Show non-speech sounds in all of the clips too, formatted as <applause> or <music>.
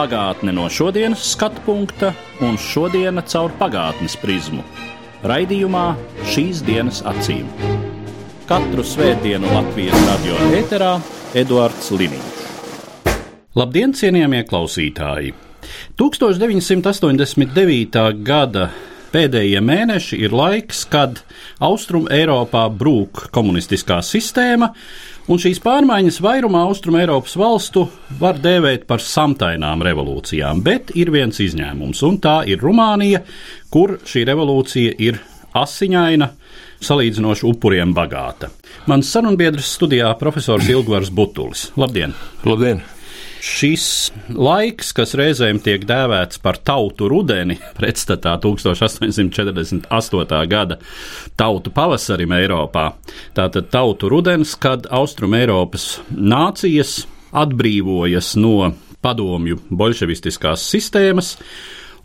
Pagātne no šodienas skatu punkta un šodienas caur pagātnes prizmu. Raidījumā šīs dienas acīm. Katru svētdienu Latvijas radio eterā Eduards Liniņš. Labdien, cienījamie klausītāji! 1989. gada pēdējie mēneši ir laiks, kad Austrum Eiropā brūk komunistiskā sistēma, un šīs pārmaiņas vairumā Austrum Eiropas valstu var dēvēt par samtainām revolūcijām, bet ir viens izņēmums, un tā ir Rumānija, kur šī revolūcija ir asiņaina, salīdzinoši upuriem bagāta. Mans sarunbiedrs studijā profesors Ilgvars Butulis. Labdien! Labdien! Šis laiks, kas reizēm tiek dēvēts par tautu rudeni, <laughs> pretstatā 1848. gada tautu pavasarim Eiropā, tātad tautu rudens, kad Austrum Eiropas nācijas atbrīvojas no padomju bolševistiskās sistēmas,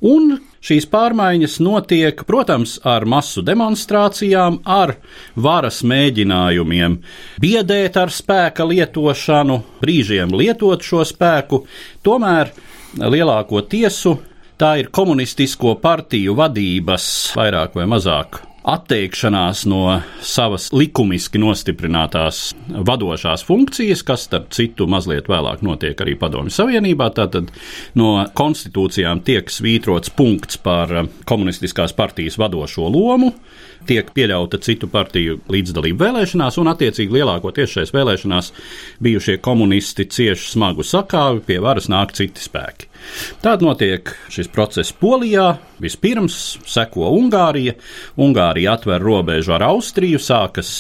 un šīs pārmaiņas notiek, protams, ar masu demonstrācijām, ar varas mēģinājumiem biedēt ar spēka lietošanu, brīžiem lietot šo spēku, tomēr lielāko tiesu tā ir komunistisko partiju vadības vairāk vai mazāk atteikšanās no savas likumiski nostiprinātās vadošās funkcijas, kas, starp citu, mazliet vēlāk notiek arī Padomju Savienībā. Tātad no konstitūcijām tiek svītrots punkts par komunistiskās partijas vadošo lomu, tiek pieļauta citu partiju līdzdalība vēlēšanās, un attiecīgi lielākoties šajās vēlēšanās bijušie komunisti cieši smagu sakāvi, pie varas nāk citi spēki. Tāda notiek šis process Polijā. Vispirms seko Ungārija. Ungārija atver robežu ar Austriju, sākas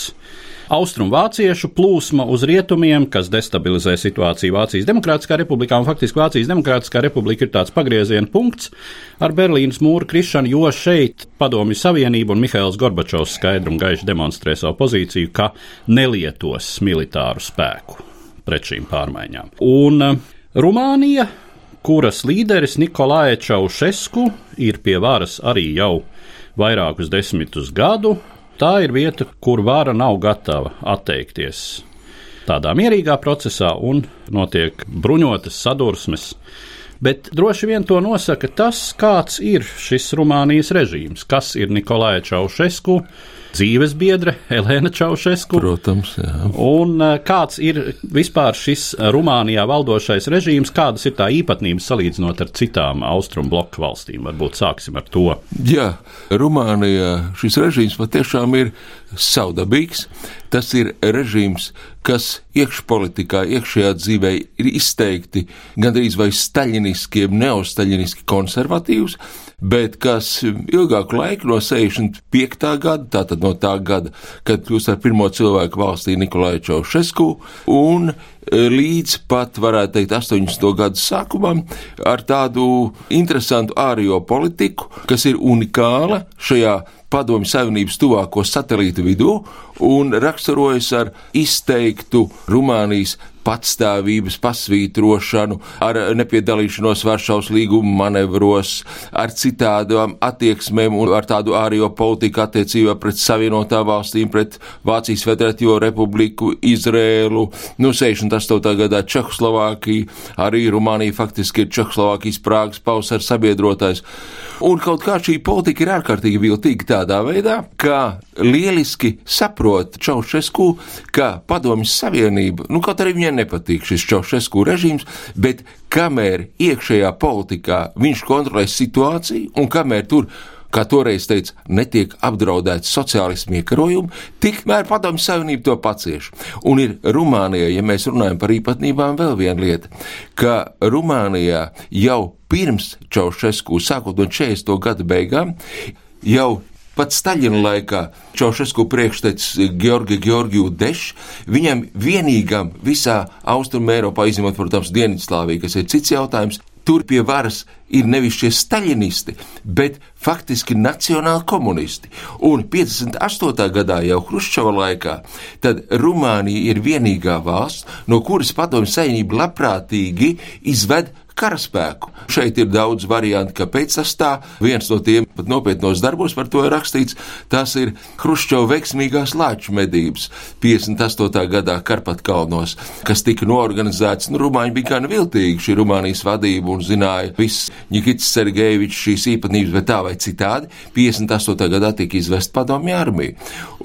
austrumvāciešu plūsma uz rietumiem, kas destabilizē situāciju Vācijas Demokrātiskā republikā. Faktiski Vācijas Demokrātiskā republika ir tāds pagrieziena punkts ar Berlīnas mūra krišanu, jo šeit Padomju Savienība un Mihails Gorbačovs skaidri un gaiši demonstrē savu pozīciju, ka nelietos militāru spēku pret šīm pārmaiņām. Un Rumānija kuras līderis Nikolai Čaušesku ir pie varas arī jau vairākus desmitus gadu. Tā ir vieta, kur vara nav gatava atteikties tādā mierīgā procesā un notiek bruņotas sadursmes. Bet droši vien to nosaka tas, kāds ir šis Rumānijas režīms, kas ir Nikolai Čaušesku, dzīves biedre Elēna Čaušesku. Protams, jā. Un eh, kāds ir vispār šis Rumānijā valdošais režīms, kādas ir tā īpatnības salīdzinot ar citām austrumu bloku valstīm? Varbūt sāksim ar to. Jā, Rumānijā šis režīms patiešām ir savdabīgs. Tas ir režīms, kas iekšpolitikā, iekšējā dzīvē ir izteikti gandrīz vai staļiniski, neostaļiniski konservatīvs, bet kas ilgāku laiku no 65. gada, tātad no tā gada, kad kļūst ar pirmo cilvēku valstī Nikolai Čaušesku, un līdz pat, varētu teikt, 80. gadu sākumam ar tādu interesantu ārējo politiku, kas ir unikāla šajā padomju savienības tuvāko satelītu vidū un raksturojas ar izteiktu Rumānijas patstāvības pasvītrošanu, ar nepiedalīšanos Varšavas līguma manevros, ar citādām attieksmēm un ar tādu ārējo politiku attiecībā pret Savienotām valstīm, pret Vācijas Federatīvo republiku, Izrēlu, nu 68. gadā Čehoslovākiju, arī Rumānija faktiski ir Čehoslovākijas Prāgas paus ar sabiedrotājs. Un kaut kā šī politika ir ārkārtīgi viltīga tādā veidā, ka lieliski saprot Čaušesku, ka Padomjas Savienība, nu kaut arī viņai nepatīk šis Čaušesku režīms, bet kamēr iekšējā politikā viņš kontrolē situāciju un kamēr tur kā toreiz teica, netiek apdraudēts sociālismu iekarojumi, tikmēr padomju savienība to pacieš. Un ir Rumānijā, ja mēs runājam par īpatnībām, vēl viena lieta, ka Rumānijā jau pirms Čaušesku, sākot no 40. gada beigām, jau Pat Staļina laikā Čaušesku priekštecis Georgi Georgiju Dešs, viņam vienīgam visā Austrumē Eiropā, izņemot, protams, Dienvidslāviju, kas ir cits jautājums, tur pie varas ir nevis šie staļinisti, bet faktiski nacionāli komunisti. Un 58. gadā, jau Hruščova laikā, tad Rumānija ir vienīgā valsts, no kuras padomju saimnība labprātīgi izved karaspēku. Šeit ir daudz variantu, kāpēc tas tā. Viens no tiem pat nopietnos darbos par to ir rakstīts. Tas ir Hruščova veiksmīgās lāču medības 58. gadā Karpatkalnos, kas tika norganizēts. Nu, Rumāņi bija gan viltīgi šī Rumānijas vadība un zināja viss Nikits Sergejevičs šīs īpatnības, bet tā vai citādi 58. gadā tika izvest padomju armija.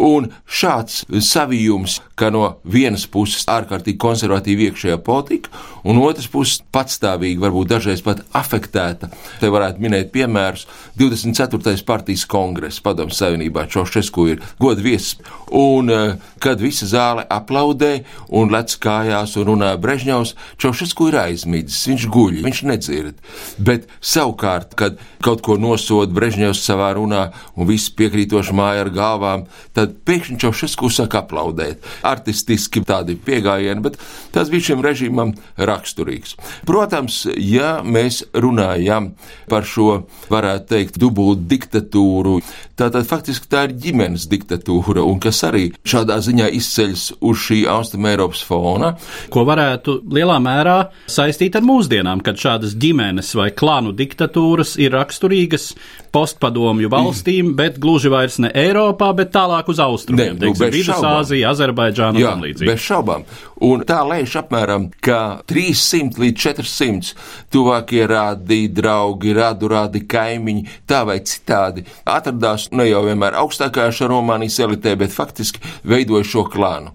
Un šāds savijums, ka no vienas puses ārkārtīgi konservatīva iekšējā politika, un otras puses patstāvīgi varbūt dažreiz pat afektēta. Te varētu minēt piemērus. 24. partijas kongresa padomu savienībā Čošesku ir godu viesis, un eh, kad visa zāle aplaudē un lec kājās un runā Brežņovs, Čošesku ir aizmidzis, viņš guļ, viņš nedzird. Bet savukārt, kad kaut ko nosod Brežņovs savā runā un viss piekrītoši māja ar galvām, tad pēkšņi Čošesku saka aplaudēt. Artistiski tādi piegājieni, bet tas bija šim režīmam raksturīgs. Protams, ja mēs runājam par šo, varētu teikt, dubult diktatūru, tātad faktiski tā ir ģimenes diktatūra, un kas arī šādā ziņā izceļas uz šī Austrum Eiropas fona. Ko varētu lielā mērā saistīt ar mūsdienām, kad šādas ģimenes vai klānu diktatūras ir raksturīgas postpadomju valstīm, bet gluži vairs ne Eiropā, bet tālāk uz austrumiem, Ne, nu, teiksim, Azerbaidžāna Jā, un līdzīgi. bez šaubām. Un tā lēš apmēram, ka 300 līdz 400 tuvākie rādi, draugi, radu rādi, kaimiņi, tā vai citādi atradās ne jau vienmēr augstākajā šā Romānijas elitē, bet faktiski veidoja šo klānu.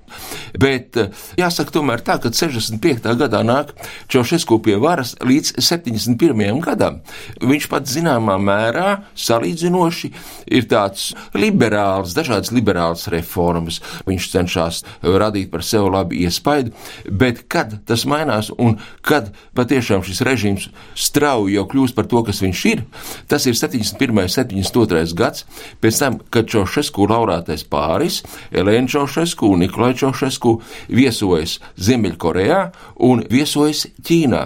Bet eh, jāsaka tomēr tā, ka 65. gadā nāk Čaušesku pie varas līdz 71. gadam. Viņš pat zināmā mērā salīdzinoši ir tāds liberāls, dažādas liberālas reformas. Viņš cenšas radīt par sevi labu iespaidu, bet kad tas mainās un kad patiešām šis režīms strauji jau kļūst par to, kas viņš ir, tas ir 71. 72. gads, pēc tam, kad Čaušesku laurātais pāris, Elēna Čaušesku un Nikolai Čaušesku viesojas Ziemeļkorejā un viesojas Ķīnā.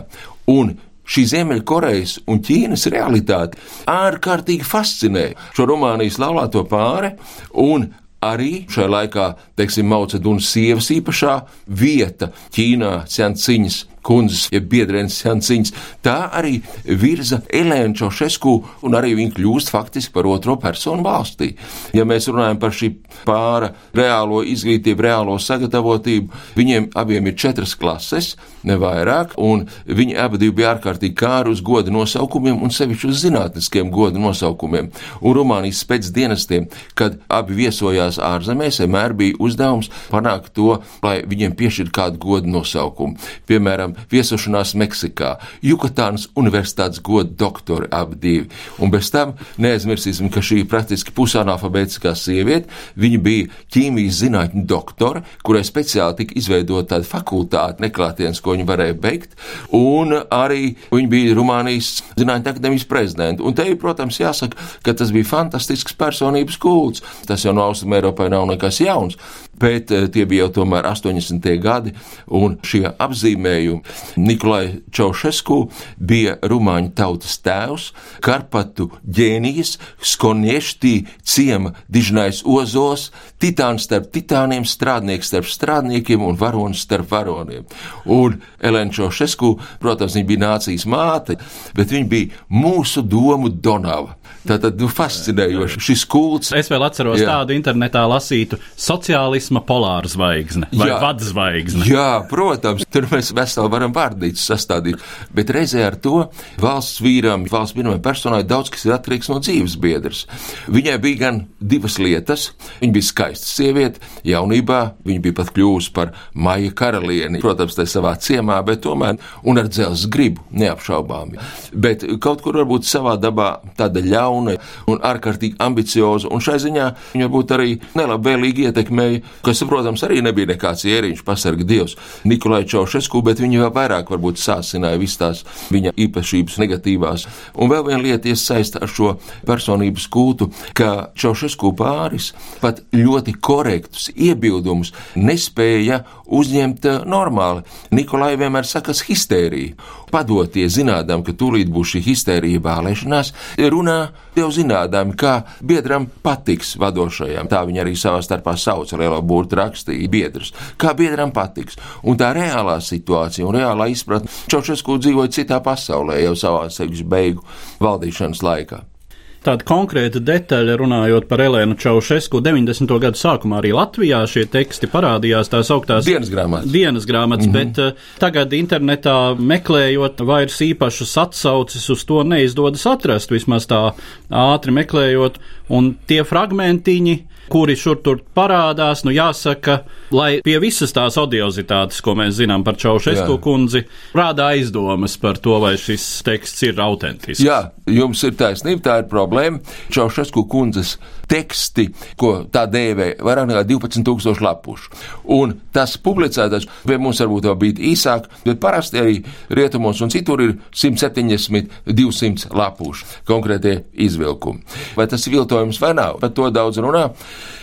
Un šī Ziemeļkorejas un Ķīnas realitāte ārkārtīgi fascinē šo Rumānijas laulāto pāri un arī šajā laikā, teiksim, Maucedunas sievas īpašā vieta Ķīnā, Cianciņas kundzes, jeb biedrenes Janciņas, tā arī virza Elēnu Čaušesku, un arī viņa kļūst faktiski par otro personu valstī. Ja mēs runājam par šī pāra reālo izglītību, reālo sagatavotību, viņiem abiem ir četras klases, ne vairāk, un viņi abi bija ārkārtīgi kāri uz goda nosaukumiem, un sevišķi uz zinātniskiem goda nosaukumiem. Un Rumānijas pēcdienestiem, kad abi viesojās ārzemēs, vienmēr bija uzdevums panākt to, lai viņiem piešķir kādu godu nosaukumu. Piemēram, viesošanās Meksikā, Jukatānas Universitātes godu doktori abi divi. Un bez tam neaizmirsīsim, ka šī praktiski pusanalfabētiskā sieviete, viņa bija ķīmijas zinātņu doktore, kurai speciāli tika izveidota tāda fakultāte neklātienes, ko viņa varēja beigt, un arī viņa bija Rumānijas zinātņu akadēmijas prezidenta. Un te, protams, jāsaka, ka tas bija fantastisks personības kults. Tas jau no Austrum Eiropai nav nekas jauns, bet eh, tie bija jau tomēr 80. gadi, un šie apzīmējumi Nikolai Čaušesku bija Rumāņu tautas tēvs, Karpatu ģēnijas, Skonieštī ciema dižnais ozos, titāns starp titāniem, strādnieks starp strādniekiem un varonis starp varoniem. Un Elēna Čaušesku, protams, viņa bija nācijas māte, bet viņa bija mūsu domu Donava. Tātad, nu, fascinējoši šis kults. Es vēl atceros Jā. tādu internetā lasītu sociālisma polāra zvaigzne vai Jā. vadzvaigzne. Jā, protams, tur mēs veseli varam vārdītus sastādīt, bet reizē ar to valsts vīram, valsts pirmajai personai daudz kas ir atkarīgs no dzīves biedras. Viņai bija gan divas lietas. Viņa bija skaista sieviete, jaunībā viņa bija pat kļuvusi par maija karalieni, protams, tā savā ciemā, bet tomēr un ar dzelzs gribu, neapšaubāmi. Bet kaut kur varbūt savā dabā tāda ļauna un ārkārtīgi ambicioza, un šai ziņā viņa varbūt arī nelabvēlīgi ietekmēja, kas, protams, arī nebija nekāds ieriņš, pasarga dievs Nikolai Čaušesku, bet viņa vēl vairāk varbūt sāsināja visas tās viņa īpašības negatīvās. Un vēl viena lieta iesaista ar šo personības kultu, ka Čaušesku pāris pat ļoti korektus iebildumus nespēja uzņemt eh, normāli. Nikolai vienmēr sakas histērija, padoties, zinādām, ka tūlīt būs šī histērija vēlēšanās, runā jau zinādām, kā biedram patiks vadošajam. Tā viņi arī savā starpā sauca lielo burtu rakstīja biedrus. Kā biedram patiks. Un tā reālā situācija un reālā izpratne Čaušesku dzīvoja citā pasaulē jau savā sevis beigu valdīšanas laikā. Tāda konkrēta detaļa, runājot par Elēnu Čaušesku, 90. gadu sākumā arī Latvijā šie teksti parādījās tās augtās dienas grāmatas. Dienas grāmatas mm -hmm. Bet uh, tagad internetā meklējot, vairs īpašas atsauces uz to neizdodas atrast, vismaz tā ātri meklējot, un tie fragmentiņi kuri šur tur parādās. Nu, jāsaka, lai pie visas tās odiozitātes, ko mēs zinām par Čaušesku kundzi, rāda aizdomas par to, vai šis teksts ir autentisks. Jā, jums ir taisnība, tā ir problēma. Čaušesku kundzes teksti, ko tā dēvē, vairāk nekā 12,000 lapušu. Un tas publicētais pie mums varbūt vēl bija īsāk, bet parasti arī rietumos un citur ir 170, 200 lapušu konkrētie izvilkumi. Vai tas ir viltojums vai nav? Par to daudz runā.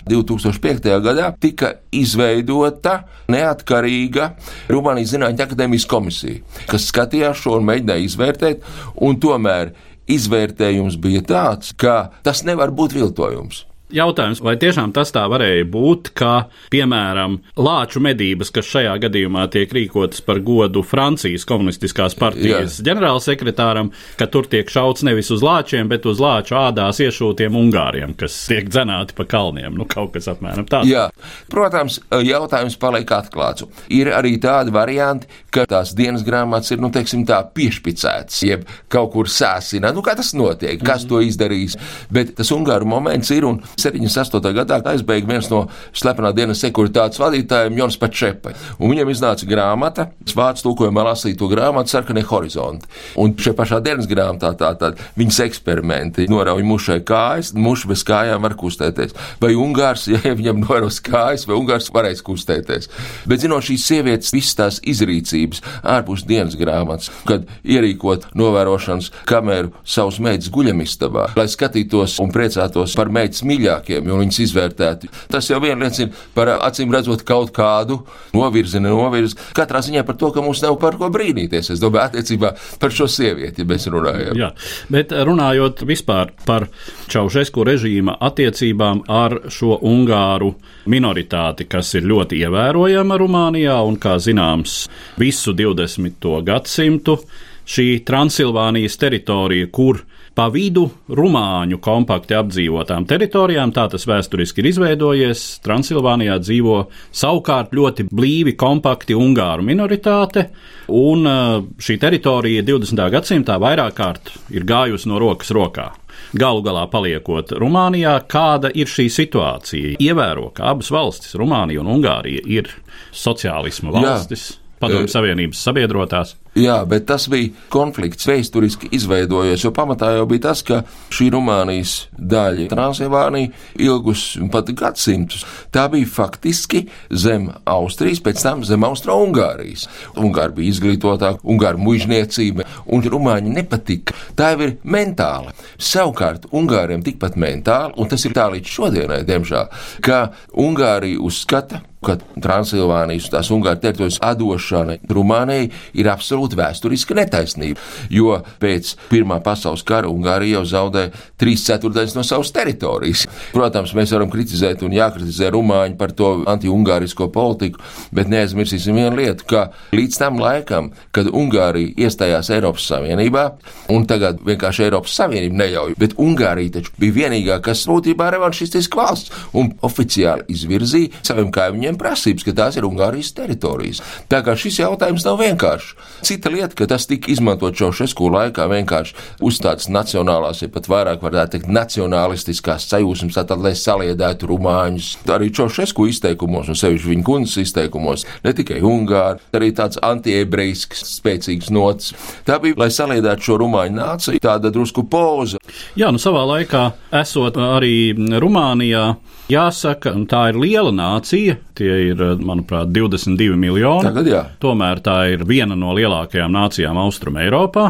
2005. gadā tika izveidota neatkarīga Rumānijas Zinātņu akadēmijas komisija, kas skatījās šo un mēģināja izvērtēt, un tomēr izvērtējums bija tāds, ka tas nevar būt viltojums. Jautājums, vai tiešām tas tā varēja būt, ka, piemēram, lāču medības, kas šajā gadījumā tiek rīkotas par godu Francijas komunistiskās partijas Jā. ģenerālsekretāram, ka tur tiek šauts nevis uz lāčiem, bet uz lāču ādās iešūtiem ungāriem, kas tiek dzenāti pa kalniem. Nu, kaut kas apmēram tāds. Jā, protams, jautājums paliek atklāts. Ir arī tādi varianti, ka tās dienas grāmatas ir, nu, teiksim, tā piešpicētas, jeb kaut kur sāsina. Nu, kā tas notiek, kas -hmm. to izdarīs? Bet tas ungāru moments ir un 78. gadā aizbēga viens no slepenā dienas sekuritātes vadītājiem, Jons Pačepa. Viņam iznāca grāmata, vārds tūkojumā lasīja to grāmatu Sarkanie horizonti. Un šajā pašā dienas grāmatā tā, tā, viņas eksperimenti norauj mušai kājas, muša bez kājām var kustēties. Vai Ungārs, <laughs> ja viņam noraus kājas, vai Ungārs varēs kustēties. Bet zinot šīs sievietes, visas tās izrīcības ārpus dienas grāmatas, kad ierīkot novērošanas kameru savus meitas guļamistabā, lai skatītos un priecātos par meitas mīļāko mīļākiem, un viņas izvērtētu. Tas jau vien liecina par acīm redzot kaut kādu novirzi, novirzi. Katrā ziņā par to, ka mums nav par ko brīnīties. Es domāju, attiecībā par šo sievieti, ja mēs runājam. Jā, bet runājot vispār par Čaušesku režīma attiecībām ar šo Ungāru minoritāti, kas ir ļoti ievērojama Rumānijā un, kā zināms, visu 20. gadsimtu šī Transilvānijas teritorija, kur pa vidu rumāņu kompakti apdzīvotām teritorijām. Tā tas vēsturiski ir izveidojies. Transilvānijā dzīvo savukārt ļoti blīvi kompakti ungāru minoritāte, un uh, šī teritorija 20. gadsimtā vairāk kārt ir gājusi no rokas rokā. Galu galā paliekot Rumānijā, kāda ir šī situācija? Ievēro, ka abas valstis, Rumānija un Ungārija, ir sociālisma valstis, Padomju Savienības sabiedrotās. Jā, bet tas bija konflikts vēsturiski izveidojies, jo pamatā jau bija tas, ka šī Rumānijas daļa, Transilvānija, ilgus pat gadsimtus, tā bija faktiski zem Austrijas, pēc tam zem Austro-Ungārijas. Ungāri bija izglītotāki, Ungāru mužniecība, un Rumāņi nepatika. Tā jau ir mentāli. Savukārt, Ungāriem tikpat mentāli, un tas ir tā līdz šodienai, diemžēl, ka Ungārija uzskata, ka Transilvānijas un tās Ungāru teritorijas atdošana Rumānijai ir absolūti vēsturiska netaisnība, jo pēc Pirmā pasaules kara Ungārija jau zaudēja trīs ceturdaļas no savas teritorijas. Protams, mēs varam kritizēt un jākritizē Rumāņi par to anti-ungārisko politiku, bet neaizmirsīsim vienu lietu, ka līdz tam laikam, kad Ungārija iestājās Eiropas Savienībā, un tagad vienkārši Eiropas Savienība neļauj, bet Ungārija taču bija vienīgā, kas būtībā revanšistiska valsts un oficiāli izvirzīja saviem kaimiņiem prasības, ka tās ir Ungārijas teritorijas. Tā kā šis jautājums nav vienkāršs. Cita lieta, ka tas tika izmantot Čaušesku laikā vienkārši uzstādes nacionālās, ja pat vairāk varētu teikt, nacionālistiskās sajūsmas, tātad, lai saliedētu rumāņus. Arī Čaušesku izteikumos, un sevišķi viņa kundzes izteikumos, ne tikai Ungāri, arī tāds antiebreisks, spēcīgs nots. Tā bija, lai saliedētu šo rumāņu nāciju, tāda drusku poza. Jā, nu savā laikā esot arī Rumānijā, jāsaka, tā ir liela nācija, tie ir, manuprāt, 22 miljoni. Tagad jā. Tomēr tā ir viena no lielākajām nācijām Austrum Eiropā,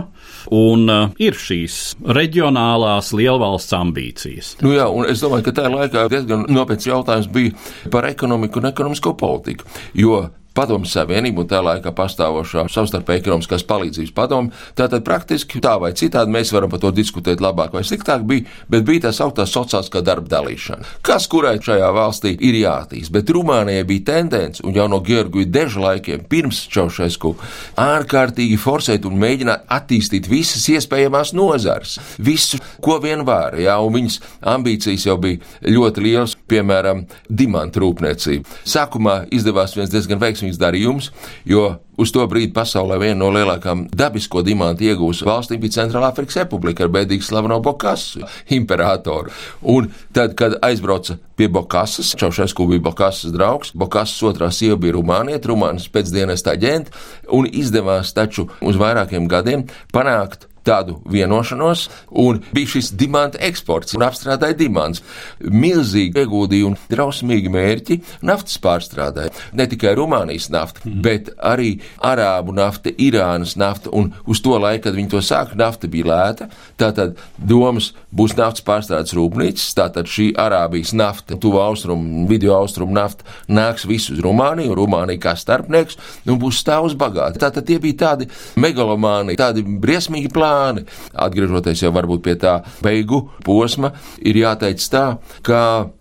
un uh, ir šīs reģionālās lielvalsts ambīcijas. Nu jā, un es domāju, ka tajā laikā diezgan nopietns jautājums bija par ekonomiku un ekonomisko politiku, jo Padomu Savienību un tā laikā pastāvošā savstarpēji ekonomiskās palīdzības padomu. Tātad praktiski tā vai citādi mēs varam par to diskutēt labāk vai sliktāk bija, bet bija tā sauktā sociālā darba dalīšana. Kas kurai šajā valstī ir jātīst, bet Rumānijai bija tendence, un jau no Georgija Deža laikiem pirms Čaušesku, ārkārtīgi forsēt un mēģināt attīstīt visas iespējamās nozares, visu, ko vien var, jā, un viņas ambīcijas jau bija ļoti lielas, piemēram, dimantu rūpniecība. Sākumā izdevās viens diezgan veiksmīgs darījums, jo Uz to brīdi pasaulē viena no lielākajām dabisko dimantu iegūs valstīm bija Centrālā Afrikas Republika ar bēdīgi slaveno Bokasu, imperatoru. Un tad, kad aizbrauca pie Bokasas, Čaušesku bija Bokasas draugs, Bokasas otrā sieva bija Rumānieta, Rumānas pēcdienesta aģenta, un izdevās taču uz vairākiem gadiem panākt tādu vienošanos, un bija šis dimanta eksports un apstrādāja dimants. Milzīgi ieguldīja un drausmīgi mērķi naftas pārstrādāja. Ne tikai Rumānijas nafta, mm. bet arī Arābu nafta, Irānas nafta, un uz to laiku, kad viņi to sāka, nafta bija lēta. Tātad domas būs naftas pārstrādes rūpnīcas, tātad šī Arābijas nafta, tuvu austrumu, video austrumu nafta nāks visu uz Rumāniju, un Rumānija kā starpnieks, un būs stāvus bagāti. Tātad tie bija tādi megalomāni, tādi briesmīgi plāni plāni. Atgriežoties jau varbūt pie tā beigu posma, ir jāteic tā, ka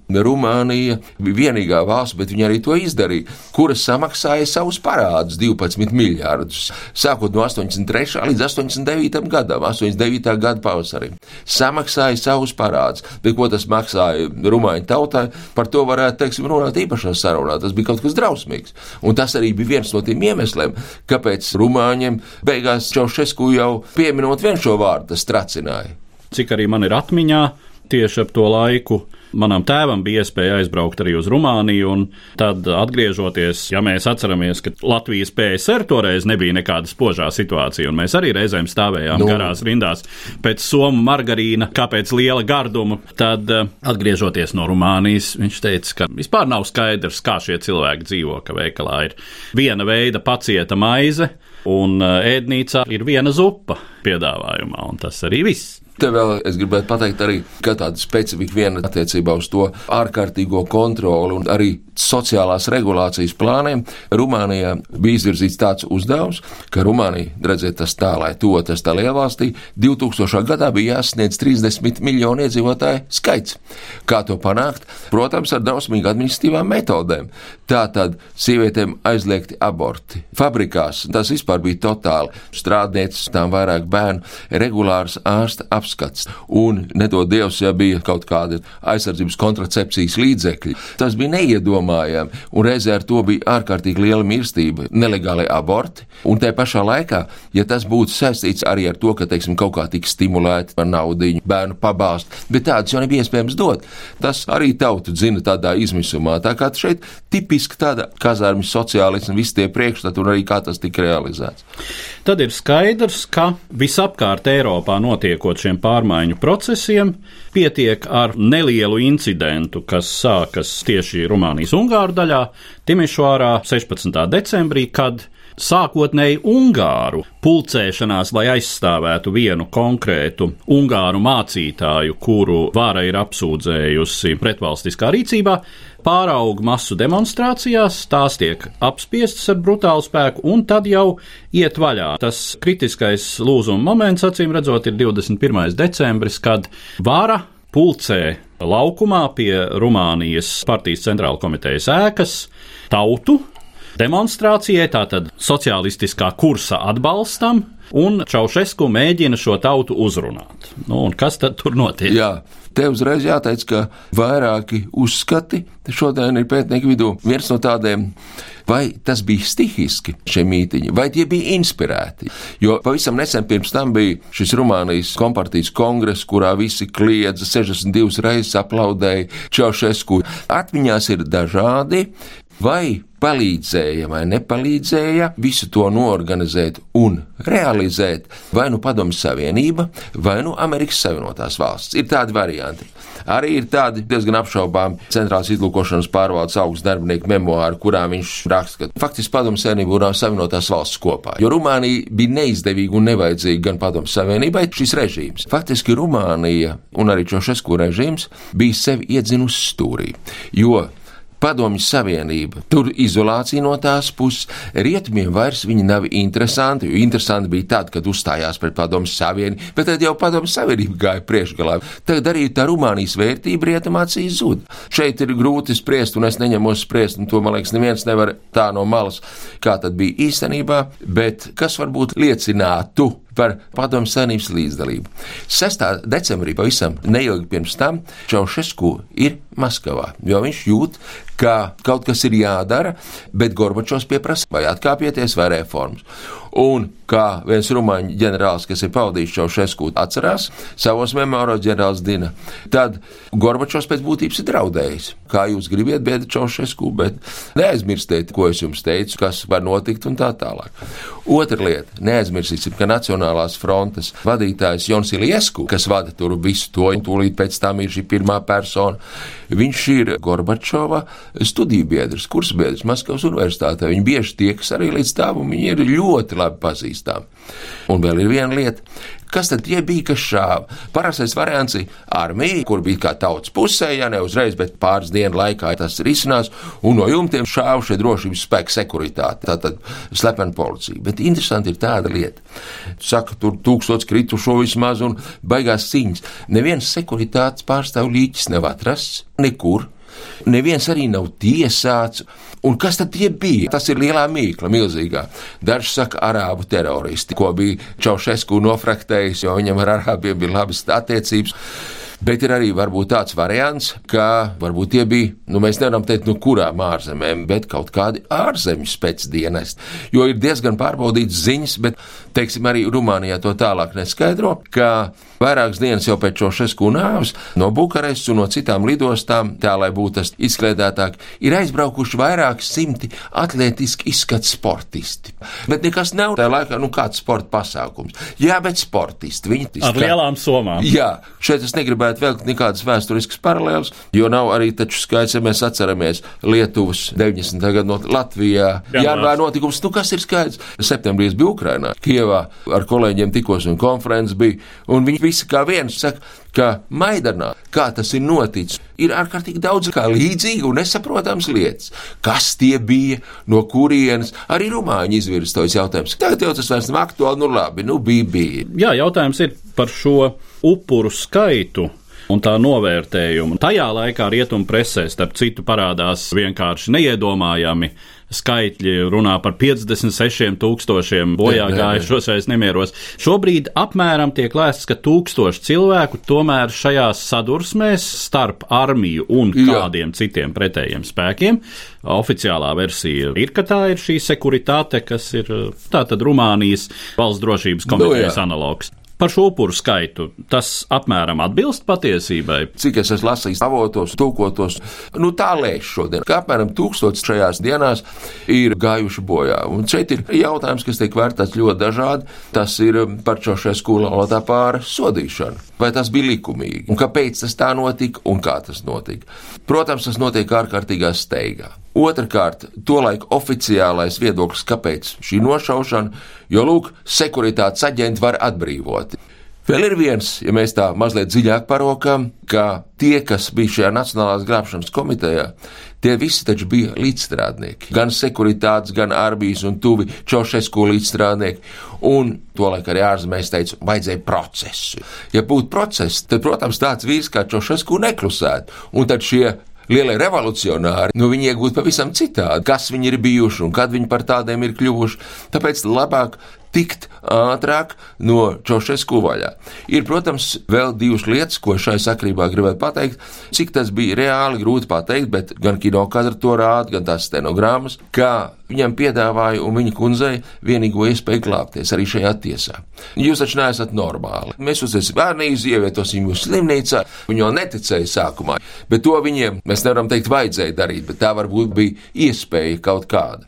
Rumānija bija vienīgā valsts, bet viņa arī to izdarīja, kuras samaksāja savus parādus 12 miljardus, sākot no 83. līdz 89. gadam, 89. gada pavasarim. Samaksāja savus parādus, bet ko tas maksāja Rumāņu tautai, par to varētu, teiksim, runāt īpašā sarunā. Tas bija kaut kas drausmīgs. Un tas arī bija viens no tiem iemesliem, kāpēc Rumāņiem beigās Čaušesku jau pieminot vien šo vārdu, tas tracināja. Cik arī man ir atmiņā tieši ap to laiku Manam tēvam bija iespēja aizbraukt arī uz Rumāniju, un tad atgriežoties, ja mēs atceramies, ka Latvijas PSR toreiz nebija nekāda spožā situācija, un mēs arī reizēm stāvējām nu. garās rindās pēc somu margarīna, kāpēc liela garduma, tad eh, atgriežoties no Rumānijas, viņš teica, ka vispār nav skaidrs, kā šie cilvēki dzīvo, ka veikalā ir viena veida pacieta maize, un eh, ēdnīcā ir viena zupa piedāvājumā, un tas arī viss. Te vēl es gribētu pateikt arī, ka tāda specifika viena attiecībā uz to ārkārtīgo kontroli un arī sociālās regulācijas plāniem. Rumānijā bija izvirzīts tāds uzdevums, ka Rumānija, redziet, tas tā, lai to tas tā lielvalstī, 2000. gadā bija jāsasniedz 30 miljonu iedzīvotāju skaits. Kā to panākt? Protams, ar drausmīgu administratīvām metodēm. Tā tad sievietēm aizliegti aborti. Fabrikās tas vispār bija totāli. Strādnieces, tām vairāk bērnu, regulārs ārsta apstākļi apskats. Un, nedod Dievs, ja bija kaut kādi aizsardzības kontracepcijas līdzekļi, tas bija neiedomājami. Un reizē ar to bija ārkārtīgi liela mirstība, nelegāli aborti. Un tajā pašā laikā, ja tas būtu saistīts arī ar to, ka, teiksim, kaut kā tika stimulēti ar naudu, bērnu pabāzt, bet tādas jau nebija iespējams dot, tas arī tautu dzina tādā izmisumā. Tā kā šeit tipiski tāda kazārmju sociālisma, visi tie priekšstati un arī kā tas tika realizēts. Tad ir skaidrs, ka visapkārt Eiropā notiekot šiem pārmaiņu procesiem, pietiek ar nelielu incidentu, kas sākas tieši Rumānijas-Ungāru daļā, Timišvārā 16. decembrī, kad sākotnēji Ungāru pulcēšanās, lai aizstāvētu vienu konkrētu Ungāru mācītāju, kuru vāra ir apsūdzējusi pretvalstiskā rīcībā, pārauga masu demonstrācijās, tās tiek apspiestas ar brutālu spēku, un tad jau iet vaļā. Tas kritiskais lūzuma moments, acīm redzot, ir 21. decembris, kad vara pulcē laukumā pie Rumānijas partijas centrāla komitejas ēkas tautu demonstrācijai, tātad sociālistiskā kursa atbalstam, un Čaušesku mēģina šo tautu uzrunāt. Nu, kas tad tur notiek? Jā. Te uzreiz jāteic, ka vairāki uzskati šodien ir pētnieku vidū. Viens no tādiem, vai tas bija stihiski šie mītiņi, vai tie bija inspirēti. Jo pavisam nesen pirms tam bija šis Rumānijas kompartijas kongress, kurā visi kliedza 62 reizes aplaudēja Čaušesku. Atmiņās ir dažādi, vai palīdzēja vai nepalīdzēja visu to norganizēt un realizēt vai nu Padomju Savienība, vai nu Amerikas Savienotās valsts. Ir tādi varianti. Arī ir tādi diezgan apšaubām centrālās izlūkošanas pārvaldes augsts darbinieku memoāri, kurā viņš raksta, ka faktiski Padomju Savienība un Savienotās valsts kopā. Jo Rumānija bija neizdevīga un nevajadzīga gan Padomju Savienībai šis režīms. Faktiski Rumānija un arī Čošesku režīms bija sevi iedzinusi stūrī. Jo Padomju Savienība. Tur izolācija no tās puses. Rietumiem vairs viņi nav interesanti, jo interesanti bija tad, kad uzstājās pret Padomju Savienību, bet tad jau Padomju Savienība gāja priekšgalā. Tagad arī tā Rumānijas vērtība rietumācijas zud. Šeit ir grūti spriest, un es neņemos spriest, un to, man liekas, neviens nevar tā no malas, kā tad bija īstenībā, bet kas varbūt liecinātu par Padomju Savienības līdzdalību. 6. decembrī pavisam neilgi pirms tam Čaušesku ir Maskavā, jo viņš jūt, ka kaut kas ir jādara, bet Gorbačovs pieprasa, vai atkāpieties, vai reformas. Un kā viens rumāņu ģenerālis, kas ir pavadījis šo šesku, atcerās savos memoāros ģenerālis Dina, tad Gorbačovs pēc būtības ir draudējis. Kā jūs gribiet, biedri Čaušesku, bet neaizmirstiet, ko es jums teicu, kas var notikt un tā tālāk. Otra lieta - neaizmirsīsim, ka Nacionālās frontes vadītājs Jons Iliesku, kas vada tur visu to, un tūlīt pēc tam ir šī pirmā persona, viņš ir Gorbačova studiju biedrs, kursbiedrs Maskavas universitātē. Viņi bieži tiekas arī līdz tam, un viņi ir ļoti labi pazīstami. Un vēl ir viena lieta, kas tad bija, kas šāva? Parastais variants ir armija, kur bija kā tautas pusē, ja ne uzreiz, bet pāris dienu laikā tas risinās, un no jumtiem šāva šie drošības spēku sekuritāte, tātad slepena policija. Bet interesanti ir tāda lieta. Saka, tur tūkstots kritušo vismaz un baigās cīņas. Neviens sekuritātes pārstāv līķis nav atrasts nekur. Neviens arī nav tiesāts. Un kas tad bija? Tas ir lielā mīkla, milzīgā. Daži saka, arābu teroristi, ko bija Čaušesku nofraktējis, jo viņam ar arābiem bija labas attiecības. Bet ir arī varbūt tāds variants, ka varbūt tie bija, nu mēs nevaram teikt, no kurām ārzemēm, bet kaut kādi ārzemju spēcdienesti. Jo ir diezgan pārbaudīts ziņas, bet, teiksim, arī Rumānijā to tālāk neskaidro, ka vairākas dienas jau pēc Čošesku nāves no Bukarestas un no citām lidostām, tā lai būtu tas izkliedētāk, ir aizbraukuši vairāki simti atletiski izskats sportisti. Bet nekas nav tajā laikā, nu kāds sporta pasākums. Jā, bet sportisti. Viņi ar lielām somām. Jā, šeit es negribētu velkt nekādas vēsturiskas paralēlas, jo nav arī taču skaidrs, ja mēs atceramies Lietuvas 90. gadu no Latvijā. Janvāra notikums, nu kas ir skaidrs? Septembrī es biju Ukrainā, Kievā ar kolēģiem tikos un konferences bija, un viņi visi kā viens saka, ka Maidanā, kā tas ir noticis, ir ārkārtīgi daudz kā līdzīga un nesaprotams lietas. Kas tie bija, no kurienes arī Rumāņi izvirstos jautājums. Tagad jau tas vairs nav aktuāli, nu labi, nu bija, bija. Jā, jautājums ir par šo upuru skaitu un tā novērtējumu. Tajā laikā rietumu presē, starp citu, parādās vienkārši neiedomājami skaitļi runā par 56 tūkstošiem bojā gājušos vai nemieros. Šobrīd apmēram tiek lēsts, ka tūkstoši cilvēku tomēr šajās sadursmēs starp armiju un kādiem Jā. citiem pretējiem spēkiem. Oficiālā versija ir, ka tā ir šī sekuritāte, kas ir tātad Rumānijas valsts drošības komitejas no, analogs par šo upuru skaitu. Tas apmēram atbilst patiesībai. Cik es esmu lasījis avotos, tūkotos, nu tā lēš šodien, ka apmēram tūkstots šajās dienās ir gājuši bojā. Un šeit ir jautājums, kas tiek vērtēts ļoti dažādi. Tas ir par šo šajā skolā pāra sodīšanu. Vai tas bija likumīgi? Un kāpēc tas tā notika un kā tas notika? Protams, tas notiek ārkārtīgā steigā. Otrakārt, tolaik oficiālais viedoklis, kāpēc šī nošaušana, jo, lūk, sekuritātes aģenti var atbrīvot. Vēl ir viens, ja mēs tā mazliet dziļāk parokam, ka tie, kas bija šajā Nacionālās glābšanas komitejā, tie visi taču bija līdzstrādnieki. Gan sekuritātes, gan arbijas un tuvi Čaušesku līdzstrādnieki. Un tolaik arī ārzemēs teica, vajadzēja procesu. Ja būtu process, tad, protams, tāds vīrs kā Čaušesku neklusētu. Un tad šie lielie revolucionāri, nu viņi iegūt pavisam citādi, kas viņi ir bijuši un kad viņi par tādiem ir kļuvuši. Tāpēc labāk tikt ātrāk no Čaušesku vaļā. Ir, protams, vēl divas lietas, ko šai sakrībā gribētu pateikt. Cik tas bija reāli grūti pateikt, bet gan kinokadra to rāda, gan tās stenogrammas, kā viņam piedāvāja un viņa kundzei vienīgo iespēju glābties arī šajā tiesā. Jūs taču neesat normāli. Mēs uztaisīsim bērnīzi, ievietosim jūs slimnīcā. Viņi jau neticēja sākumā, bet to viņiem, mēs nevaram teikt, vajadzēja darīt, bet tā varbūt bija iespēja kaut kāda.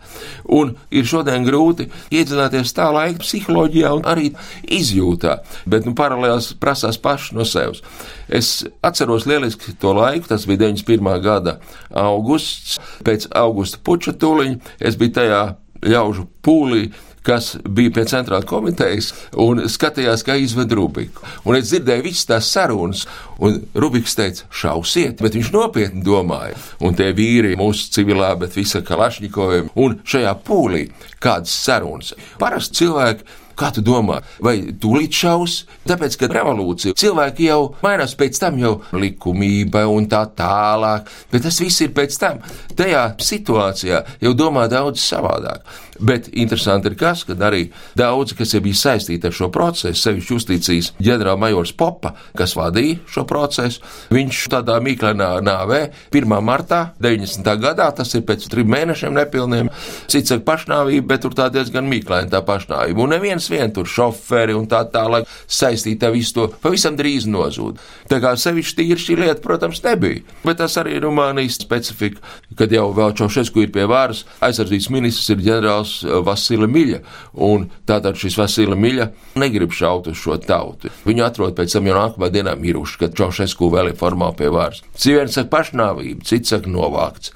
Un ir šodien grūti iedzināties tā laika psiholoģijā un arī izjūtā, bet nu, paralēls prasās paši no sevis. Es atceros lieliski to laiku, tas bija 91. gada augusts, pēc augusta puča tūliņa. Es biju tajā ļaužu pūlī, kas bija pie centrāla komitejas un skatījās, kā izved Rubiku. Un es dzirdēju visas tās sarunas, un Rubiks teica, šausiet, bet viņš nopietni domāja. Un tie vīri mūsu civilā, bet visa Kalašņikoviem un šajā pūlī kādas sarunas. Parasti cilvēki Kā tu domā, vai tūlīt šaus? Tāpēc, ka revolūcija cilvēki jau mainās pēc tam jau likumība un tā tālāk, bet tas viss ir pēc tam. Tajā situācijā jau domā daudz savādāk. Bet interesanti ir tas, ka arī daudzi, kas jau bija saistīti ar šo procesu, sevišķi justīcijas ģenerālmajors Popa, kas vadīja šo procesu, viņš tādā mīklainā nāvē 1. martā 90. gadā, tas ir pēc trim mēnešiem nepilniem, cits saka pašnāvība, bet tur tā diezgan mīklaina tā pašnāvība. Un neviens vien tur šoferi un tā tālāk saistīta visu to pavisam drīz nozūd. Tā kā sevišķi tīri šī lieta, protams, nebija. Bet tas arī ir Rumānijas specifika, kad jau vēl Čaušesku ir pie varas, aizsardzības ministrs ir ģenerāls dēls eh, Vasila Miļa. Tātad šis Vasila Miļa negrib šaut uz šo tautu. Viņu atrod pēc tam jau nākamā dienā miruši, kad Čaušesku vēl ir formāli pie varas. Cīvēns saka pašnāvība, cits saka novākts.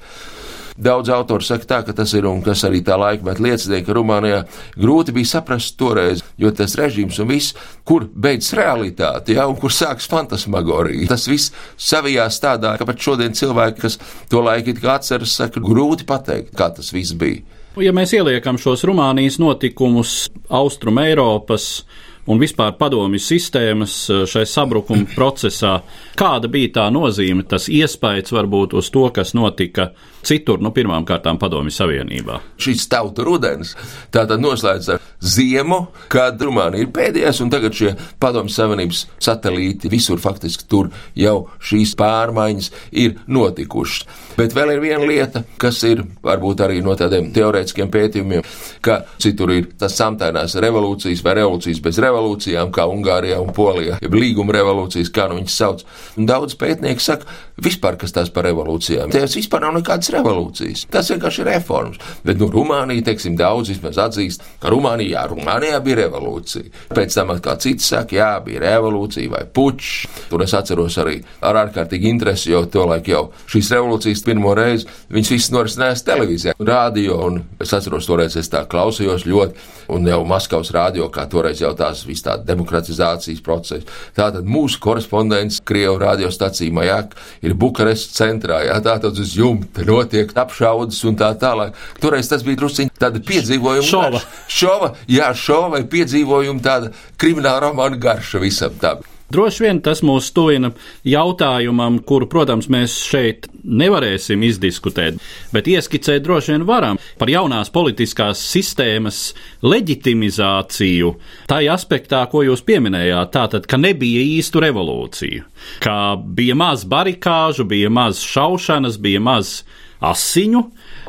Daudz autori saka tā, ka tas ir un kas arī tā laikmeta liecinieki, ka Rumānijā grūti bija saprast toreiz, jo tas režīms un viss, kur beidzas realitāte, ja, un kur sākas fantasmagorija. Tas viss savijās tādā, ka pat šodien cilvēki, kas to laiku it kā atceras, saka, grūti pateikt, kā tas viss bija. Ja mēs ieliekam šos Rumānijas notikumus Austrum Eiropas un vispār padomju sistēmas eh, šai sabrukuma <clears throat> procesā, kāda bija tā nozīme, tas iespējas varbūt uz to, kas notika citur, nu, pirmām kārtām Padomju Savienībā. Šis tautu rudens tātad noslēdz ar ziemu, kad Rumānija ir pēdējais, un tagad šie Padomju Savienības satelīti visur faktiski tur jau šīs pārmaiņas ir notikušas. Bet vēl ir viena lieta, kas ir varbūt arī no tādiem teorētiskiem pētījumiem, ka citur ir tas samtainās revolūcijas vai revolūcijas bez revolūcijām, kā Ungārijā un Polijā, jeb līguma revolūcijas, kā nu viņas sauc. Daudz pētnieku saka, vispār kas tās par revolūcijām. Tās vispār nav nekādas revolūcijas. Tas vienkārši ir reformas. Bet, nu, Rumānija, teiksim, daudz vismaz atzīst, ka Rumānijā, jā, Rumānijā bija revolūcija. Pēc tam atkal cits saka, jā, bija revolūcija vai pučs. Tur es atceros arī ar ārkārtīgi interesi, jo tolaik jau šīs revolūcijas pirmo reizi viņas visas norisinājās televīzijā, rādio, un es atceros toreiz es tā klausījos ļoti, un jau Maskavas rādio, kā toreiz jau tās viss tā demokratizācijas procesi. Tātad mūsu korespondents Krievu radiostacija Majak ir Bukarestas centrā, jā, tātad uz jumta notiek apšaudas un tā tālāk. Toreiz tas bija drusciņi tāda piedzīvojuma. Šova. Šova, jā, šova vai piedzīvojuma tāda krimināla romāna garša visam tam. Droši vien tas mūs tuvina jautājumam, kuru, protams, mēs šeit nevarēsim izdiskutēt, bet ieskicēt droši vien varam par jaunās politiskās sistēmas leģitimizāciju. Ir aspektā, ko jūs pieminējāt, tātad, ka nebija īstu revolūciju, ka bija maz barikāžu, bija maz šaušanas, bija maz asiņu.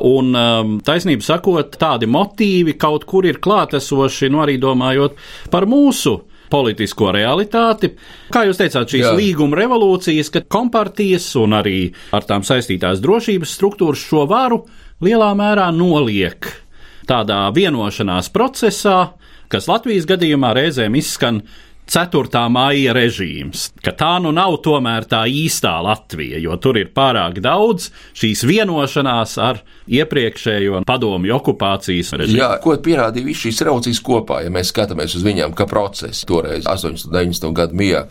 Un, um, taisnība sakot, tādi motīvi kaut kur ir klātesoši, nu arī domājot par mūsu politisko realitāti. Kā jūs teicāt, šīs Jā. līguma revolūcijas, kad kompartijas un arī ar tām saistītās drošības struktūras šo varu lielā mērā noliek tādā vienošanās procesā, kas Latvijas gadījumā reizēm izskan 4. maija režīms, ka tā nu nav tomēr tā īstā Latvija, jo tur ir pārāk daudz šīs vienošanās ar iepriekšējo padomju okupācijas režīmu. Jā, ko pierādīja visas šīs revolūcijas kopā, ja mēs skatāmies uz viņām kā procesu toreiz 80. un 90. gadu mijā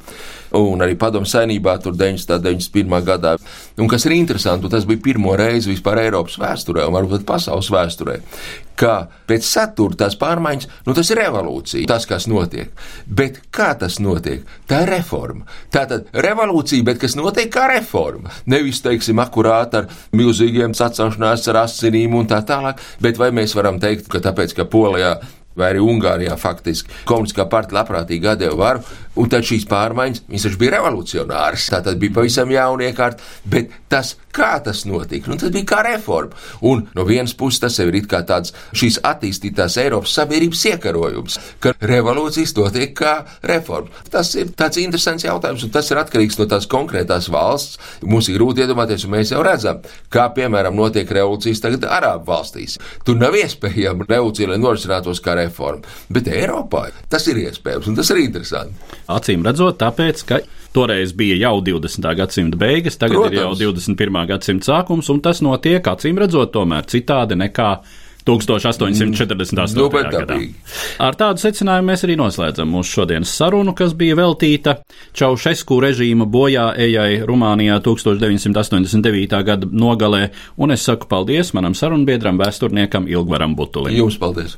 un arī padomu saimnībā tur 1991. gadā. Un kas ir interesanti, tas bija pirmo reizi vispār Eiropas vēsturē, un varbūt pasaules vēsturē, ka pēc satura tās pārmaiņas, nu tas ir revolūcija, tas, kas notiek. Bet kā tas notiek? Tā ir reforma. Tā tad revolūcija, bet kas notiek kā reforma. Nevis, teiksim, akurāt ar milzīgiem sacelšanās ar asinīm un tā tālāk, bet vai mēs varam teikt, ka tāpēc, ka Polijā vai arī Ungārijā faktiski komunistiskā partija labprātīgi atdeva varu, un tad šīs pārmaiņas, viņas taču bija revolucionāras, tā tad bija pavisam jauna iekārta, bet tas Kā tas notika? Nu, tas bija kā reforma. Un no vienas puses tas ir kā tāds šīs attīstītās Eiropas sabiedrības iekarojums, ka revolūcijas notiek kā reforma. Tas ir tāds interesants jautājums, un tas ir atkarīgs no tās konkrētās valsts. Mums ir grūti iedomāties, un mēs jau redzam, kā piemēram notiek revolūcijas tagad Arābu valstīs. Tur nav iespējama revolūcija, lai norisinātos kā reforma, bet Eiropā tas ir iespējams, un tas ir interesanti. Acīm redzot, tāpēc, ka Toreiz bija jau 20. gadsimta beigas, tagad Protams. ir jau 21. gadsimta sākums, un tas notiek acīm redzot tomēr citādi nekā 1848. Nu, bet gadā. Ar tādu secinājumu mēs arī noslēdzam mūsu šodienas sarunu, kas bija veltīta Čaušesku režīma bojā ejai Rumānijā 1989. gada nogalē, un es saku paldies manam sarunbiedram, vēsturniekam Ilgvaram Butulim. Jums paldies!